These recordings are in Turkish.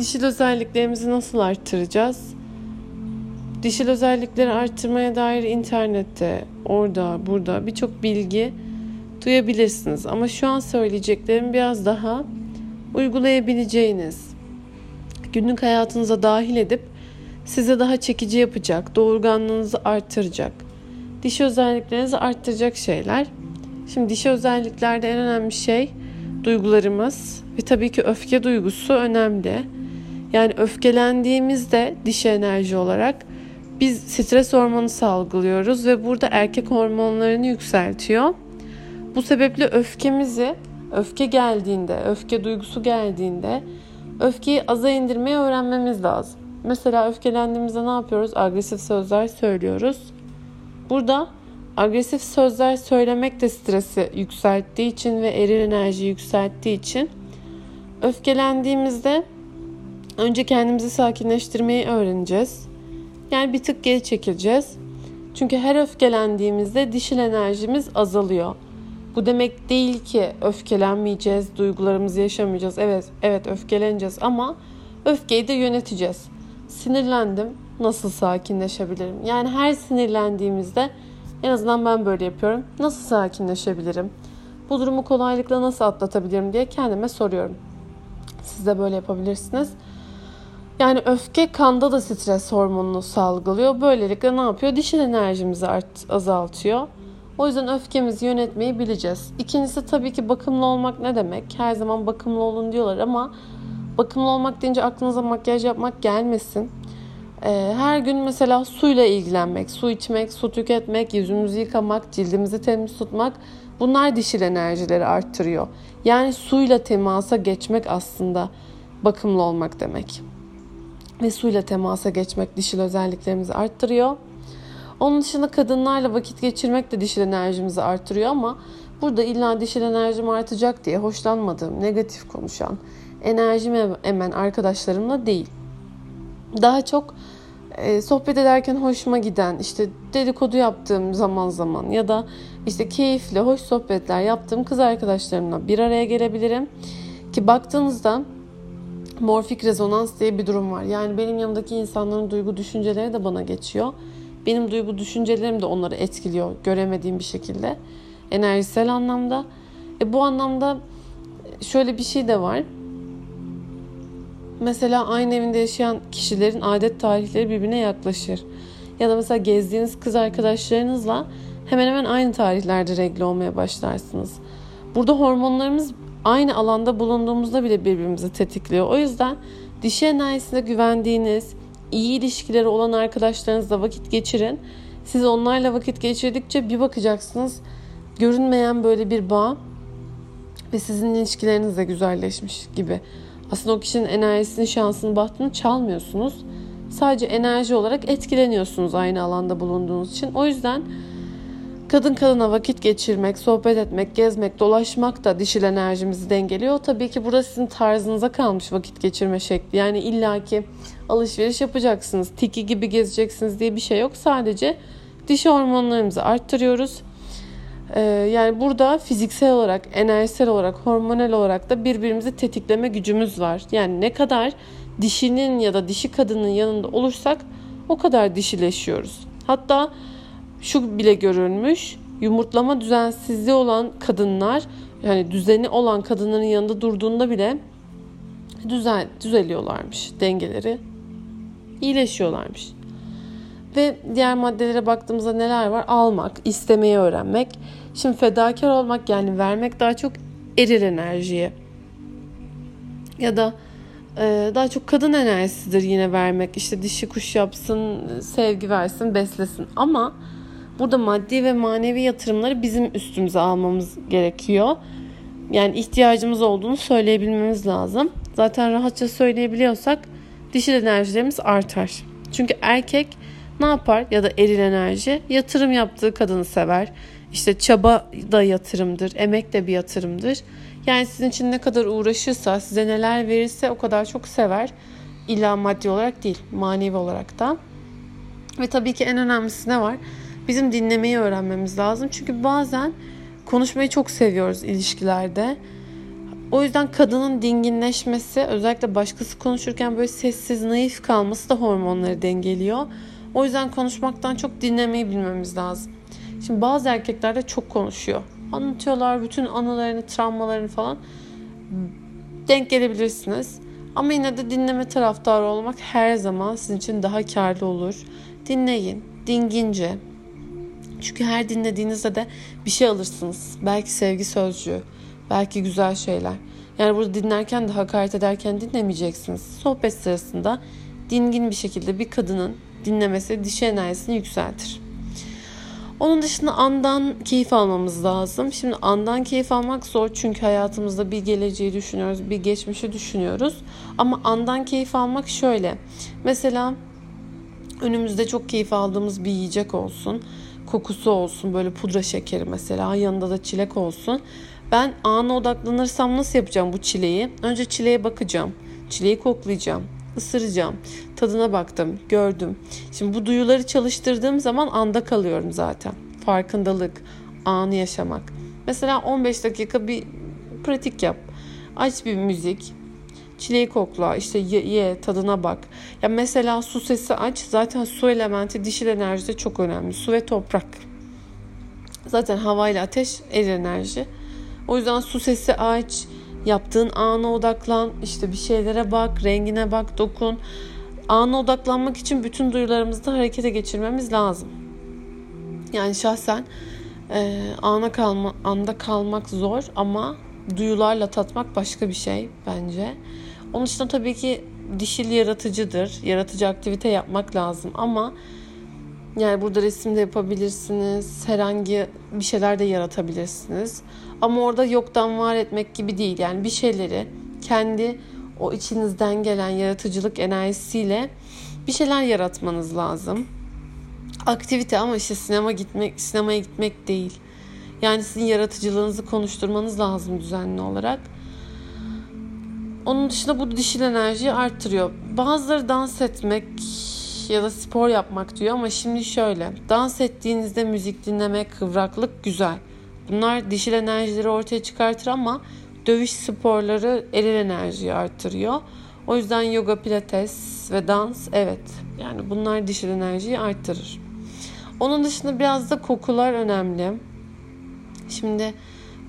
Dişil özelliklerimizi nasıl arttıracağız? Dişil özellikleri arttırmaya dair internette, orada, burada birçok bilgi duyabilirsiniz. Ama şu an söyleyeceklerim biraz daha uygulayabileceğiniz, günlük hayatınıza dahil edip size daha çekici yapacak, doğurganlığınızı arttıracak, diş özelliklerinizi arttıracak şeyler. Şimdi diş özelliklerde en önemli şey duygularımız ve tabii ki öfke duygusu önemli. Yani öfkelendiğimizde diş enerji olarak biz stres hormonu salgılıyoruz ve burada erkek hormonlarını yükseltiyor. Bu sebeple öfkemizi öfke geldiğinde, öfke duygusu geldiğinde öfkeyi aza indirmeyi öğrenmemiz lazım. Mesela öfkelendiğimizde ne yapıyoruz? Agresif sözler söylüyoruz. Burada agresif sözler söylemek de stresi yükselttiği için ve eril enerjiyi yükselttiği için öfkelendiğimizde önce kendimizi sakinleştirmeyi öğreneceğiz. Yani bir tık geri çekileceğiz. Çünkü her öfkelendiğimizde dişil enerjimiz azalıyor. Bu demek değil ki öfkelenmeyeceğiz, duygularımızı yaşamayacağız. Evet, evet öfkeleneceğiz ama öfkeyi de yöneteceğiz. Sinirlendim, nasıl sakinleşebilirim? Yani her sinirlendiğimizde en azından ben böyle yapıyorum. Nasıl sakinleşebilirim? Bu durumu kolaylıkla nasıl atlatabilirim diye kendime soruyorum. Siz de böyle yapabilirsiniz. Yani öfke kanda da stres hormonunu salgılıyor. Böylelikle ne yapıyor? Dişil enerjimizi art, azaltıyor. O yüzden öfkemizi yönetmeyi bileceğiz. İkincisi tabii ki bakımlı olmak ne demek? Her zaman bakımlı olun diyorlar ama bakımlı olmak deyince aklınıza makyaj yapmak gelmesin. Ee, her gün mesela suyla ilgilenmek, su içmek, su tüketmek, yüzümüzü yıkamak, cildimizi temiz tutmak bunlar dişil enerjileri arttırıyor. Yani suyla temasa geçmek aslında bakımlı olmak demek. Ve suyla temasa geçmek dişil özelliklerimizi arttırıyor. Onun dışında kadınlarla vakit geçirmek de dişil enerjimizi artırıyor ama burada illa dişil enerjim artacak diye hoşlanmadığım, negatif konuşan, enerjimi emen arkadaşlarımla değil. Daha çok e, sohbet ederken hoşuma giden, işte dedikodu yaptığım zaman zaman ya da işte keyifli, hoş sohbetler yaptığım kız arkadaşlarımla bir araya gelebilirim. Ki baktığınızda morfik rezonans diye bir durum var. Yani benim yanımdaki insanların duygu düşünceleri de bana geçiyor. Benim duygu düşüncelerim de onları etkiliyor göremediğim bir şekilde. Enerjisel anlamda. E bu anlamda şöyle bir şey de var. Mesela aynı evinde yaşayan kişilerin adet tarihleri birbirine yaklaşır. Ya da mesela gezdiğiniz kız arkadaşlarınızla hemen hemen aynı tarihlerde regle olmaya başlarsınız. Burada hormonlarımız aynı alanda bulunduğumuzda bile birbirimizi tetikliyor. O yüzden dişi enerjisine güvendiğiniz, iyi ilişkileri olan arkadaşlarınızla vakit geçirin. Siz onlarla vakit geçirdikçe bir bakacaksınız görünmeyen böyle bir bağ ve sizin ilişkileriniz de güzelleşmiş gibi. Aslında o kişinin enerjisini, şansını, bahtını çalmıyorsunuz. Sadece enerji olarak etkileniyorsunuz aynı alanda bulunduğunuz için. O yüzden kadın kadına vakit geçirmek, sohbet etmek, gezmek, dolaşmak da dişil enerjimizi dengeliyor. Tabii ki burada sizin tarzınıza kalmış vakit geçirme şekli. Yani illaki alışveriş yapacaksınız, tiki gibi gezeceksiniz diye bir şey yok. Sadece dişi hormonlarımızı arttırıyoruz. Ee, yani burada fiziksel olarak, enerjisel olarak, hormonal olarak da birbirimizi tetikleme gücümüz var. Yani ne kadar dişinin ya da dişi kadının yanında olursak o kadar dişileşiyoruz. Hatta şu bile görülmüş. Yumurtlama düzensizliği olan kadınlar yani düzeni olan kadınların yanında durduğunda bile düzel düzeliyorlarmış dengeleri iyileşiyorlarmış. Ve diğer maddelere baktığımızda neler var? Almak, istemeyi öğrenmek. Şimdi fedakar olmak yani vermek daha çok eril enerjiye. Ya da e, daha çok kadın enerjisidir yine vermek. İşte dişi kuş yapsın, sevgi versin, beslesin. Ama burada maddi ve manevi yatırımları bizim üstümüze almamız gerekiyor. Yani ihtiyacımız olduğunu söyleyebilmemiz lazım. Zaten rahatça söyleyebiliyorsak dişil enerjilerimiz artar. Çünkü erkek ne yapar ya da eril enerji yatırım yaptığı kadını sever. İşte çaba da yatırımdır, emek de bir yatırımdır. Yani sizin için ne kadar uğraşırsa, size neler verirse o kadar çok sever. İlla maddi olarak değil, manevi olarak da. Ve tabii ki en önemlisi ne var? Bizim dinlemeyi öğrenmemiz lazım. Çünkü bazen konuşmayı çok seviyoruz ilişkilerde. O yüzden kadının dinginleşmesi özellikle başkası konuşurken böyle sessiz naif kalması da hormonları dengeliyor. O yüzden konuşmaktan çok dinlemeyi bilmemiz lazım. Şimdi bazı erkekler de çok konuşuyor. Anlatıyorlar bütün anılarını, travmalarını falan. Denk gelebilirsiniz. Ama yine de dinleme taraftarı olmak her zaman sizin için daha karlı olur. Dinleyin, dingince. Çünkü her dinlediğinizde de bir şey alırsınız. Belki sevgi sözcüğü, belki güzel şeyler. Yani burada dinlerken de hakaret ederken dinlemeyeceksiniz. Sohbet sırasında dingin bir şekilde bir kadının dinlemesi dişi enerjisini yükseltir. Onun dışında andan keyif almamız lazım. Şimdi andan keyif almak zor çünkü hayatımızda bir geleceği düşünüyoruz, bir geçmişi düşünüyoruz. Ama andan keyif almak şöyle. Mesela önümüzde çok keyif aldığımız bir yiyecek olsun. Kokusu olsun böyle pudra şekeri mesela yanında da çilek olsun. Ben ana odaklanırsam nasıl yapacağım bu çileği? Önce çileğe bakacağım. Çileği koklayacağım ısıracağım. Tadına baktım, gördüm. Şimdi bu duyuları çalıştırdığım zaman anda kalıyorum zaten. Farkındalık, anı yaşamak. Mesela 15 dakika bir pratik yap. Aç bir müzik, çileği kokla, işte ye, ye, tadına bak. Ya mesela su sesi aç. Zaten su elementi dişil enerjide çok önemli. Su ve toprak. Zaten hava ile ateş el enerji. O yüzden su sesi aç Yaptığın ana odaklan, işte bir şeylere bak, rengine bak, dokun. Ana odaklanmak için bütün duyularımızı da harekete geçirmemiz lazım. Yani şahsen e, ana kalma, anda kalmak zor ama duyularla tatmak başka bir şey bence. Onun dışında tabii ki dişil yaratıcıdır. Yaratıcı aktivite yapmak lazım ama yani burada resim de yapabilirsiniz. Herhangi bir şeyler de yaratabilirsiniz. Ama orada yoktan var etmek gibi değil. Yani bir şeyleri kendi o içinizden gelen yaratıcılık enerjisiyle bir şeyler yaratmanız lazım. Aktivite ama işte sinema gitmek, sinemaya gitmek değil. Yani sizin yaratıcılığınızı konuşturmanız lazım düzenli olarak. Onun dışında bu dişil enerjiyi arttırıyor. Bazıları dans etmek ya da spor yapmak diyor ama şimdi şöyle. Dans ettiğinizde müzik dinlemek, kıvraklık güzel. Bunlar dişil enerjileri ortaya çıkartır ama dövüş sporları eril enerjiyi arttırıyor. O yüzden yoga, pilates ve dans evet yani bunlar dişil enerjiyi arttırır. Onun dışında biraz da kokular önemli. Şimdi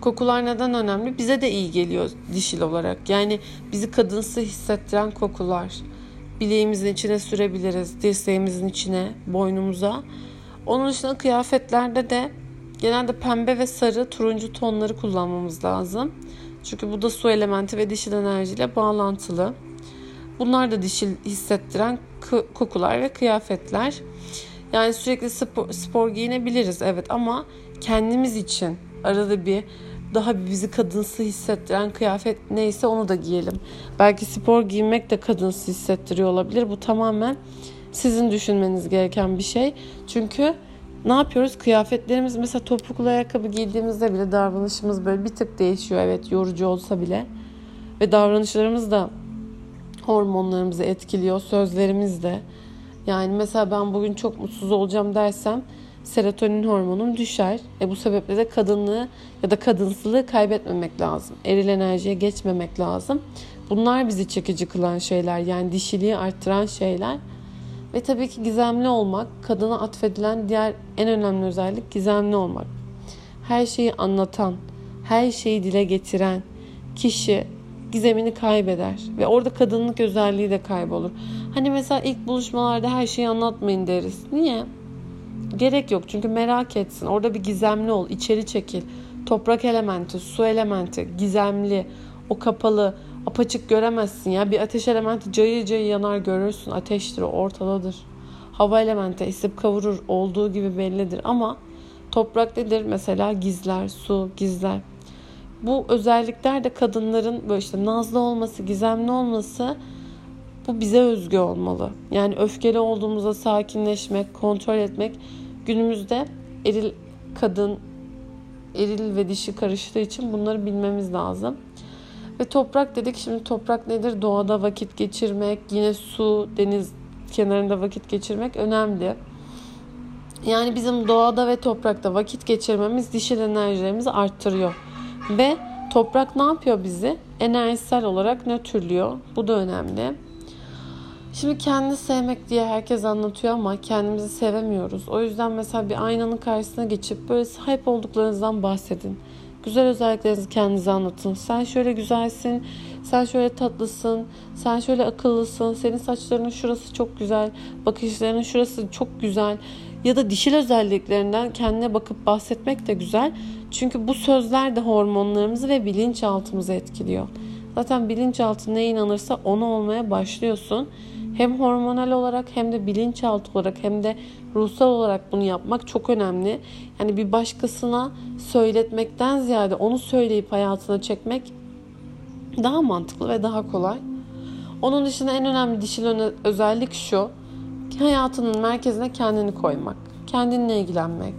kokular neden önemli? Bize de iyi geliyor dişil olarak. Yani bizi kadınsı hissettiren kokular. Bileğimizin içine sürebiliriz, dirseğimizin içine, boynumuza. Onun dışında kıyafetlerde de Genelde pembe ve sarı, turuncu tonları kullanmamız lazım. Çünkü bu da su elementi ve dişil enerjiyle bağlantılı. Bunlar da dişil hissettiren kokular ve kıyafetler. Yani sürekli spor, spor giyinebiliriz evet ama kendimiz için arada bir daha bizi kadınsı hissettiren kıyafet neyse onu da giyelim. Belki spor giymek de kadınsı hissettiriyor olabilir. Bu tamamen sizin düşünmeniz gereken bir şey. Çünkü ne yapıyoruz? Kıyafetlerimiz mesela topuklu ayakkabı giydiğimizde bile davranışımız böyle bir tık değişiyor. Evet yorucu olsa bile. Ve davranışlarımız da hormonlarımızı etkiliyor. Sözlerimiz de. Yani mesela ben bugün çok mutsuz olacağım dersem serotonin hormonum düşer. E bu sebeple de kadınlığı ya da kadınsılığı kaybetmemek lazım. Eril enerjiye geçmemek lazım. Bunlar bizi çekici kılan şeyler. Yani dişiliği arttıran şeyler. Ve tabii ki gizemli olmak, kadına atfedilen diğer en önemli özellik gizemli olmak. Her şeyi anlatan, her şeyi dile getiren kişi gizemini kaybeder ve orada kadınlık özelliği de kaybolur. Hani mesela ilk buluşmalarda her şeyi anlatmayın deriz. Niye? Gerek yok çünkü merak etsin. Orada bir gizemli ol, içeri çekil. Toprak elementi, su elementi, gizemli, o kapalı, apaçık göremezsin ya. Bir ateş elementi cayır cayır yanar görürsün. Ateştir o ortadadır. Hava elementi esip kavurur olduğu gibi bellidir ama toprak nedir? Mesela gizler, su gizler. Bu özellikler de kadınların böyle işte nazlı olması, gizemli olması bu bize özgü olmalı. Yani öfkeli olduğumuzda sakinleşmek, kontrol etmek günümüzde eril kadın, eril ve dişi karıştığı için bunları bilmemiz lazım. Ve toprak dedik. Şimdi toprak nedir? Doğada vakit geçirmek, yine su, deniz kenarında vakit geçirmek önemli. Yani bizim doğada ve toprakta vakit geçirmemiz dişil enerjilerimizi arttırıyor. Ve Toprak ne yapıyor bizi? Enerjisel olarak nötrlüyor. Bu da önemli. Şimdi kendi sevmek diye herkes anlatıyor ama kendimizi sevemiyoruz. O yüzden mesela bir aynanın karşısına geçip böyle sahip olduklarınızdan bahsedin. Güzel özelliklerinizi kendinize anlatın. Sen şöyle güzelsin, sen şöyle tatlısın, sen şöyle akıllısın, senin saçlarının şurası çok güzel, bakışlarının şurası çok güzel. Ya da dişil özelliklerinden kendine bakıp bahsetmek de güzel. Çünkü bu sözler de hormonlarımızı ve bilinçaltımızı etkiliyor. Zaten bilinçaltı neye inanırsa onu olmaya başlıyorsun. Hem hormonal olarak hem de bilinçaltı olarak hem de ruhsal olarak bunu yapmak çok önemli. Yani bir başkasına söyletmekten ziyade onu söyleyip hayatına çekmek daha mantıklı ve daha kolay. Onun dışında en önemli dişil özellik şu. Hayatının merkezine kendini koymak. Kendinle ilgilenmek.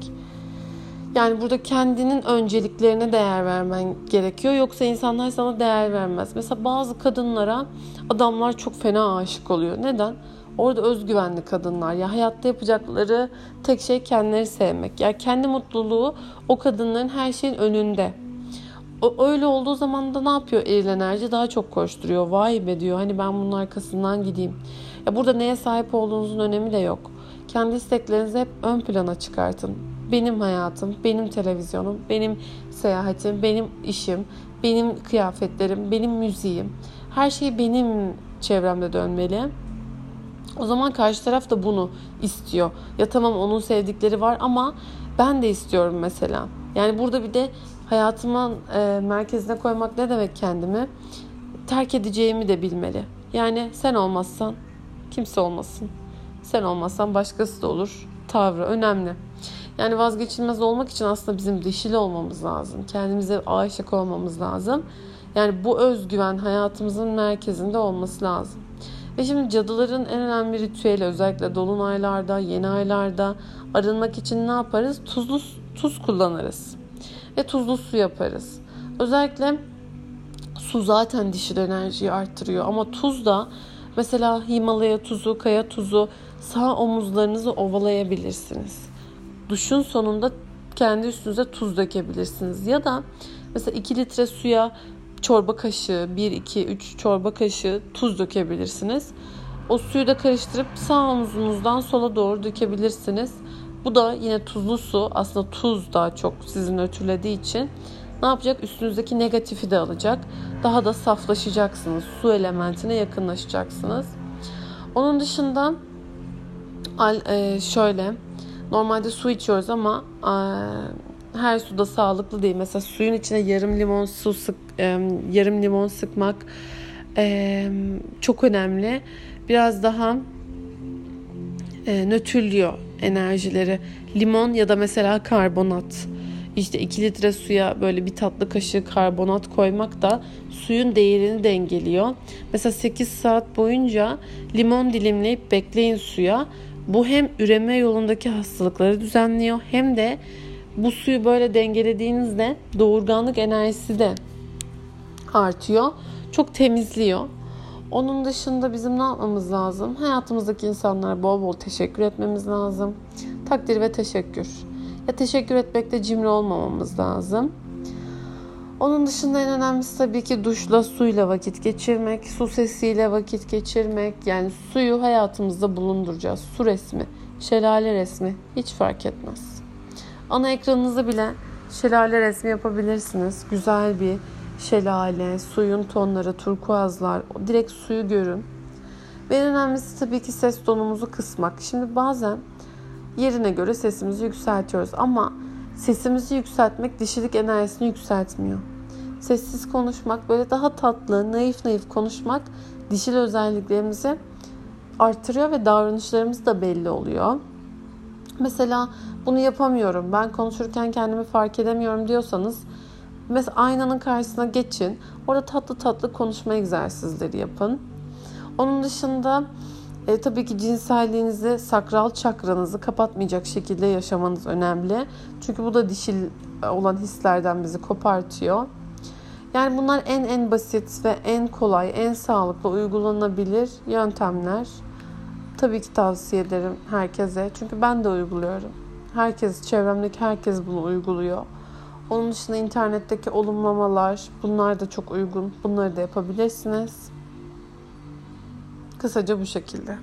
Yani burada kendinin önceliklerine değer vermen gerekiyor. Yoksa insanlar sana değer vermez. Mesela bazı kadınlara adamlar çok fena aşık oluyor. Neden? Orada özgüvenli kadınlar. Ya hayatta yapacakları tek şey kendileri sevmek. Ya kendi mutluluğu o kadınların her şeyin önünde. O, öyle olduğu zaman da ne yapıyor eril enerji? Daha çok koşturuyor. Vay be diyor. Hani ben bunun arkasından gideyim. Ya burada neye sahip olduğunuzun önemi de yok. Kendi isteklerinizi hep ön plana çıkartın. Benim hayatım, benim televizyonum, benim seyahatim, benim işim, benim kıyafetlerim, benim müziğim. Her şey benim çevremde dönmeli. O zaman karşı taraf da bunu istiyor. Ya tamam onun sevdikleri var ama ben de istiyorum mesela. Yani burada bir de hayatımın e, merkezine koymak ne demek kendimi? Terk edeceğimi de bilmeli. Yani sen olmazsan kimse olmasın. Sen olmazsan başkası da olur. Tavrı önemli. Yani vazgeçilmez olmak için aslında bizim dişili olmamız lazım. Kendimize aşık olmamız lazım. Yani bu özgüven hayatımızın merkezinde olması lazım. Ve şimdi cadıların en önemli ritüeli özellikle dolunaylarda, yeni aylarda arınmak için ne yaparız? Tuzlu tuz kullanırız. Ve tuzlu su yaparız. Özellikle su zaten dişil enerjiyi arttırıyor ama tuz da mesela Himalaya tuzu, kaya tuzu sağ omuzlarınızı ovalayabilirsiniz. Duşun sonunda kendi üstünüze tuz dökebilirsiniz. Ya da mesela 2 litre suya çorba kaşığı, 1, 2, 3 çorba kaşığı tuz dökebilirsiniz. O suyu da karıştırıp sağ omuzunuzdan sola doğru dökebilirsiniz. Bu da yine tuzlu su. Aslında tuz daha çok sizin ötürlediği için ne yapacak? Üstünüzdeki negatifi de alacak. Daha da saflaşacaksınız. Su elementine yakınlaşacaksınız. Onun dışında e, şöyle normalde su içiyoruz ama e, her suda sağlıklı değil. Mesela suyun içine yarım limon su sık, yarım limon sıkmak çok önemli. Biraz daha e, nötrlüyor enerjileri. Limon ya da mesela karbonat. İşte 2 litre suya böyle bir tatlı kaşığı karbonat koymak da suyun değerini dengeliyor. Mesela 8 saat boyunca limon dilimleyip bekleyin suya. Bu hem üreme yolundaki hastalıkları düzenliyor hem de bu suyu böyle dengelediğinizde doğurganlık enerjisi de artıyor. Çok temizliyor. Onun dışında bizim ne yapmamız lazım? Hayatımızdaki insanlara bol bol teşekkür etmemiz lazım. Takdir ve teşekkür. Ya teşekkür etmekte cimri olmamamız lazım. Onun dışında en önemlisi tabii ki duşla, suyla vakit geçirmek, su sesiyle vakit geçirmek. Yani suyu hayatımızda bulunduracağız. Su resmi, şelale resmi hiç fark etmez. Ana ekranınızı bile şelale resmi yapabilirsiniz. Güzel bir şelale, suyun tonları, turkuazlar, direkt suyu görün. Ve en önemlisi tabii ki ses tonumuzu kısmak. Şimdi bazen yerine göre sesimizi yükseltiyoruz ama sesimizi yükseltmek dişilik enerjisini yükseltmiyor. Sessiz konuşmak, böyle daha tatlı, naif naif konuşmak dişil özelliklerimizi artırıyor ve davranışlarımız da belli oluyor. Mesela bunu yapamıyorum, ben konuşurken kendimi fark edemiyorum diyorsanız Mesela aynanın karşısına geçin. Orada tatlı tatlı konuşma egzersizleri yapın. Onun dışında e, tabii ki cinselliğinizi, sakral çakranızı kapatmayacak şekilde yaşamanız önemli. Çünkü bu da dişil olan hislerden bizi kopartıyor. Yani bunlar en en basit ve en kolay, en sağlıklı uygulanabilir yöntemler. Tabii ki tavsiye ederim herkese. Çünkü ben de uyguluyorum. Herkes, çevremdeki herkes bunu uyguluyor. Onun dışında internetteki olumlamalar bunlar da çok uygun. Bunları da yapabilirsiniz. Kısaca bu şekilde.